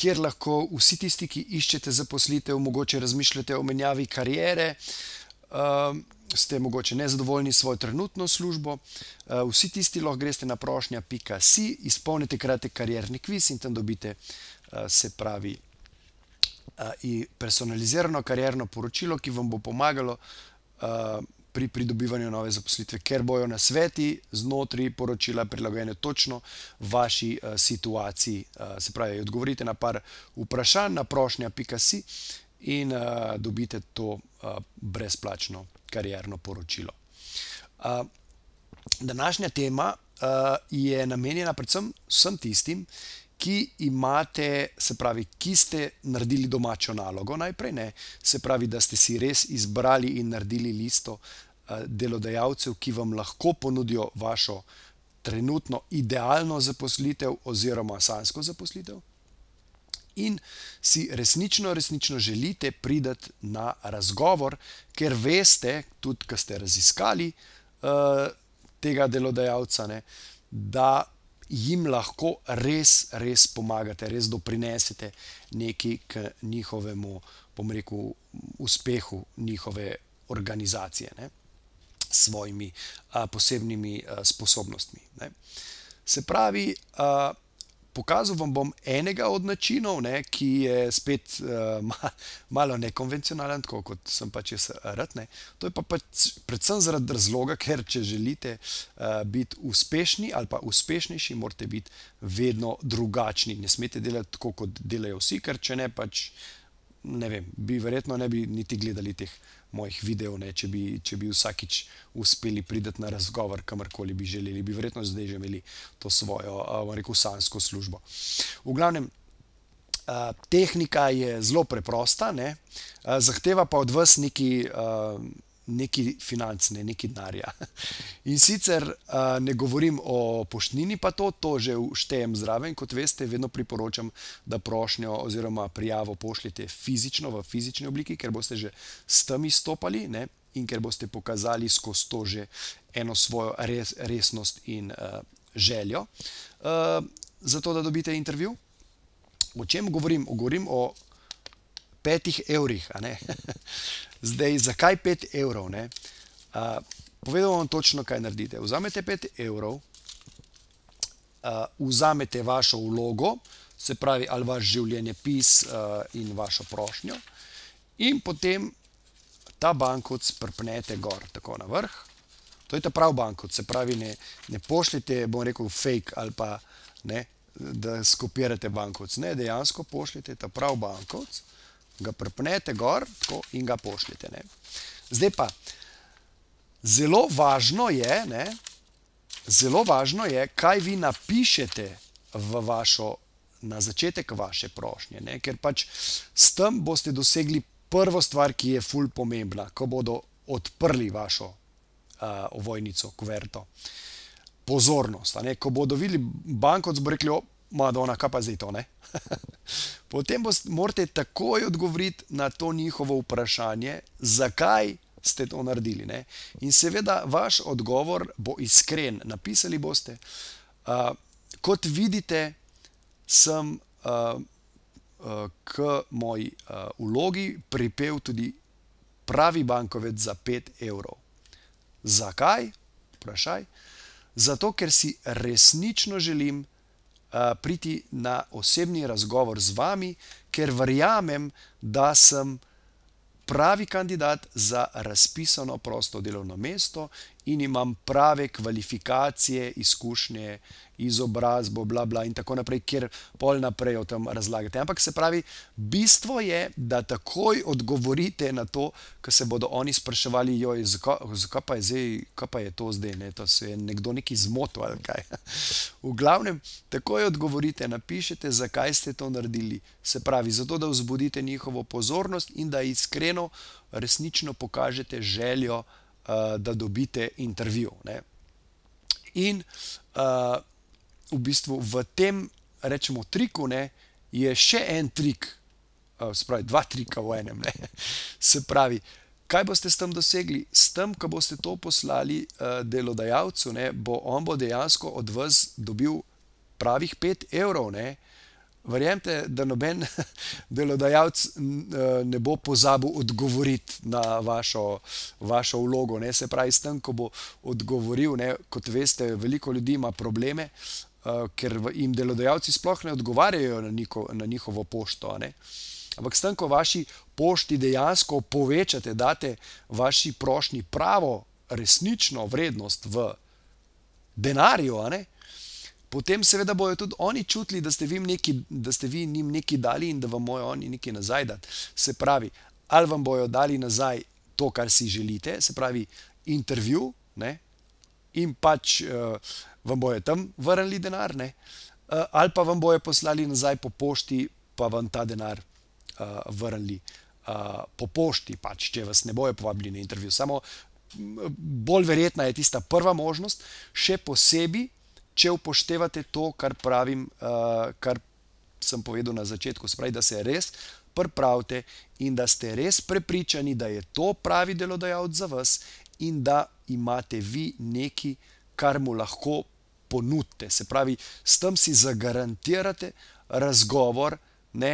kjer lahko vsi tisti, ki iščete zaposlitev, mogoče razmišljate o menjavi kariere, uh, ste mogoče nezadovoljni s svojo trenutno službo. Uh, vsi tisti lahko greste na prošnja.si, izpolnite kratek karierni kviz in tam dobite, uh, se pravi, uh, personalizirano karierno poročilo, ki vam bo pomagalo. Pri pridobivanju nove zaposlitve, ker bojo na sveti znotraj poročila prilagojene točno vaši uh, situaciji. Uh, se pravi, odgovorite na par vprašanj na prošnja.si in uh, dobite to uh, brezplačno karjerno poročilo. Uh, današnja tema uh, je namenjena predvsem vsem tistim, ki imate, se pravi, ki ste naredili domačo nalogo najprej, ne? se pravi, da ste si res izbrali in naredili listo delodajalcev, ki vam lahko ponudijo vašo trenutno idealno zaposlitev oziroma sansko zaposlitev. In si resnično, resnično želite priti na razgovor, ker veste, tudi, ki ste raziskali uh, tega delodajalca, ne, da jim lahko res, res pomagate, res doprinesete nekaj k njihovemu, bom rekel, uspehu njihove organizacije, ne, svojimi a, posebnimi a, sposobnostmi. Ne. Se pravi, a, pokazal vam bom enega od načinov, ne, ki je spet uh, ma, malo nekonvencionalen, tako kot sem pač jaz rad. Ne. To je pa pač predvsem zaradi razloga, ker če želite uh, biti uspešni ali pa uspešnejši, morate biti vedno drugačni. Ne smete delati tako, kot delajo vsi, ker če ne, pač ne vem, bi verjetno ne bi niti gledali teh mojih videov, ne, če, bi, če bi vsakič uspeli priti na razgovor, kamorkoli bi želeli, bi verjetno zdaj že imeli to svojo, uh, rekel, sansko službo. V glavnem, uh, tehnika je zelo preprosta, ne, uh, zahteva pa od vas neki. Uh, neki financ, ne neki denarja. In sicer uh, ne govorim o poštnini, pa to, to že štejem zraven. Kot veste, vedno priporočam, da prošnjo oziroma prijavo pošljete fizično, v fizični obliki, ker boste že s tem izstopali ne? in ker boste pokazali skozi to že eno svojo res, resnost in uh, željo. Uh, zato, da dobite intervju. O čem govorim? Govorim o petih evrih. Zdaj, zakaj 5 evrov? Uh, povedal vam točno, kaj naredite. Vzamete 5 evrov, uh, vzamete vašo vlogo, se pravi, ali vaš življenjepis uh, in vašo prošnjo, in potem ta bankovc prpnete gor, tako na vrh. To je ta pravi bankovc, se pravi, ne, ne pošljete, bom rekel, fake ali pa ne, da skopirate bankovc. Ne, dejansko pošljete ta pravi bankovc ga prpnete gor in ga pošljete. Ne. Zdaj pa, zelo važno je, ne, zelo važno je, kaj vi napišete v vašo, na začetek vaše prošnje. Ne, ker pač s tem boste dosegli prvo stvar, ki je ful pomembna, ko bodo odprli vašo uh, ovojnico, kuverto. Pozornost. Ko bodo videli banko, bo rekli, Madonna, kaj pa zdaj to ne? Potem morate takoj odgovoriti na to njihovo vprašanje, zakaj ste to naredili. Ne? In seveda, vaš odgovor bo iskren. Napisali boste, uh, kot vidite, sem uh, uh, k moji uh, vlogi pripel tudi pravi bankovec za 5 evrov. Zakaj? Vprašaj. Zato, ker si resnično želim, priti na osebni razgovor z vami, ker verjamem, da sem pravi kandidat za razpisano prosto delovno mesto in imam prave kvalifikacije, izkušnje, izobrazbo, bla, bla in tako naprej, kjer pol naprej o tem razlagate. Ampak se pravi, bistvo je, da takoj odgovorite na to, ko se bodo oni spraševali, joj, zakaj, zakaj pa je zdaj, kaj pa je to zdaj, ne, to se je nekdo neki zmotil ali kaj. V glavnem, takoj odgovorite, napišete, zakaj ste to naredili. Se pravi, zato, da vzbudite njihovo pozornost in da iskreno, resnično pokažete željo, da dobite intervju. Ne. In uh, v bistvu v tem, rečemo, triku ne, je še en trik, uh, spravi, dva trika v enem. Ne. Se pravi, kaj boste s tem dosegli? S tem, ko boste to poslali uh, delodajalcu, ne, bo on bo dejansko od vas dobil pravih 5 evrov. Ne. Verjemite, da noben delodajalec ne bo pozabil odgovoriti na vašo, vašo vlogo. Ne? Se pravi, s tem, ko bo odgovoril, ne? kot veste, veliko ljudi ima probleme, uh, ker jim delodajalci sploh ne odgovarjajo na, niko, na njihovo pošto. Ampak s tem, ko vaši pošti dejansko povečate, date vaši prošnji pravo, resnično vrednost v denarju, potem seveda bodo tudi oni čutili, da ste neki, da ste vi njim nekaj dali in da vam bojo oni nekaj nazaj dati. Se pravi, ali vam bojo dali nazaj to, kar si želite, se pravi, intervju, ne? in pač uh, vam bojo tam vrnili denar, uh, ali pa vam bojo poslali nazaj po pošti, pa vam ta denar uh, vrnili uh, po pošti, pač, če vas ne bojo povabili na intervju. Samo bolj verjetna je tista prva možnost, še posebej če upoštevate to, kar pravim, uh, kar sem povedal na začetku, spravi, da se res pripravite in da ste res prepričani, da je to pravi delodajalec za vas in da imate vi nekaj, kar mu lahko ponudite. Se pravi, s tem si zagarantirate razgovor ne,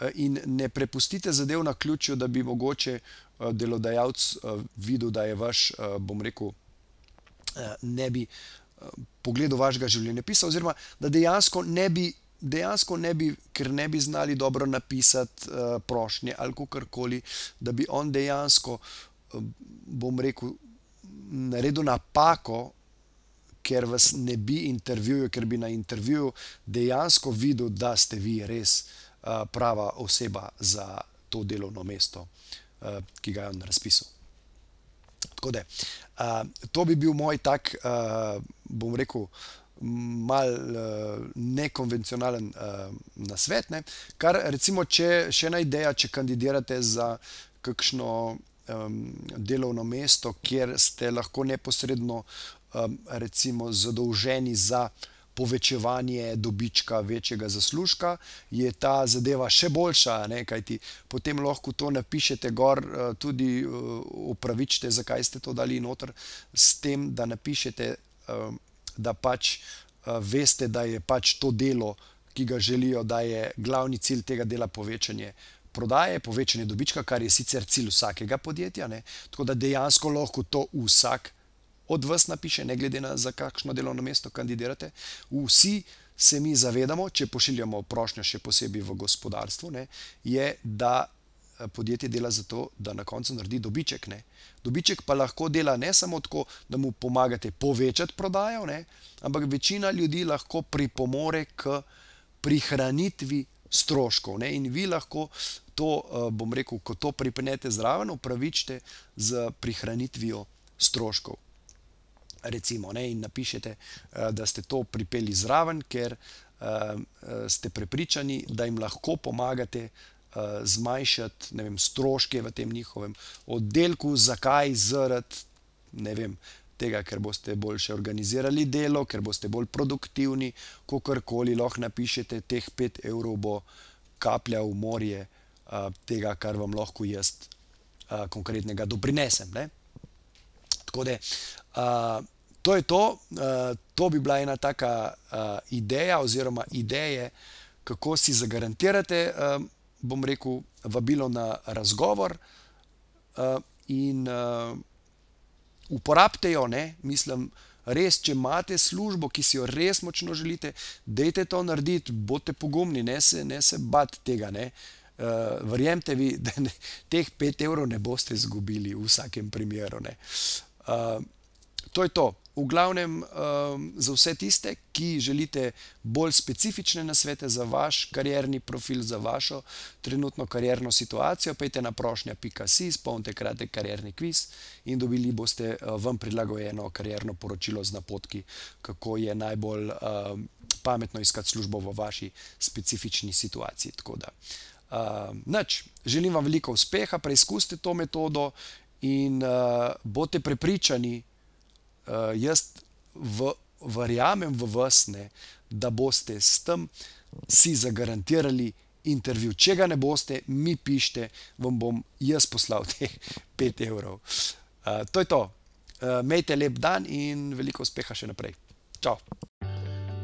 eh, in ne prepustite zadev na ključju, da bi mogoče eh, delodajalec videl, da je vaš, bom rekel, ne bi pogledu vašega življenjepisa, oziroma da dejansko ne bi, dejansko ne bi, ker ne bi znali dobro napisati uh, prošnje ali karkoli, da bi on dejansko, uh, bom rekel, naredil napako. Ker vas ne bi intervjuvil, ker bi na intervjuju dejansko videl, da ste vi res uh, prava oseba za to delovno mesto, uh, ki ga je on razpisal. Tako da, uh, to bi bil moj tak, uh, bom rekel, mal uh, nekonvencionalen uh, nasvet. Ne? Kar recimo, če še ena ideja, če kandidirate za kakšno um, delovno mesto, kjer ste lahko neposredno um, recimo zadolženi za povečevanje dobička, večjega zaslužka, je ta zadeva še boljša. Ne? Kajti potem lahko to napišete gor, eh, tudi upravičite, eh, zakaj ste to dali noter, s tem, da napišete, eh, da pač veste, da je pač to delo, ki ga želijo, da je glavni cilj tega dela povečanje. Prodaje, povečanje dobička, kar je sicer cilj vsakega podjetja, ne? tako da dejansko lahko to vsak od vas napiše, ne glede na za kakšno delovno mesto kandidirate. Vsi se mi zavedamo, če pošiljamo prošnjo, še posebej v gospodarstvu, ne, je, da eh, podjetje dela za to, da na koncu naredi dobiček. Ne. Dobiček pa lahko dela ne samo tako, da mu pomagate povečati prodajo, ne, ampak večina ljudi lahko pripomore k prihranitvi stroškov. Ne, in vi lahko to, eh, bom rekel, ko to pripnete zraven, upravičite z prihranitvijo stroškov recimo, ne, in napišete, uh, da ste to pripeli zraven, ker uh, ste prepričani, da jim lahko pomagate zmanjšati vem, stroške v tem njihovem oddelku, zakaj zaradi tega, ker boste boljše organizirali delo, ker boste bolj produktivni, kakorkoli lahko napišete, teh 5 evrov bo kaplja v morje uh, tega, kar vam lahko jaz uh, konkretnega doprinesem. Ne? Tako da, uh, to je to. Uh, to bi bila ena taka uh, ideja, oziroma ideje, kako si zagarantirate, uh, bom rekel, vabilo na razgovor uh, in uh, uporabite jo, ne, mislim. Res, če imate službo, ki si jo res močno želite, dejte to narediti, bodite pogumni, ne se, ne se bati tega. Uh, verjemite vi, da ne, teh 5 evrov ne boste izgubili v vsakem primeru. Uh, to je to. V glavnem, um, za vse tiste, ki želite bolj specifične nasvete za vaš karierni profil, za vašo trenutno karierno situacijo, pejte na prošnja.si, izpolnite kratek karierni kviz in dobili boste uh, vam prilagojeno karierno poročilo z napotki, kako je najbolj um, pametno iskati službo v vaši specifični situaciji. Da, uh, nač, želim vam veliko uspeha, preizkusite to metodo in uh, boste prepričani, uh, jaz v, verjamem v vas, ne, da boste s tem si zagarantirali intervju. Če ga ne boste, mi pišite, vam bom jaz poslal teh 5 evrov. Uh, to je to. Uh, Mejte lep dan in veliko uspeha še naprej. Čau!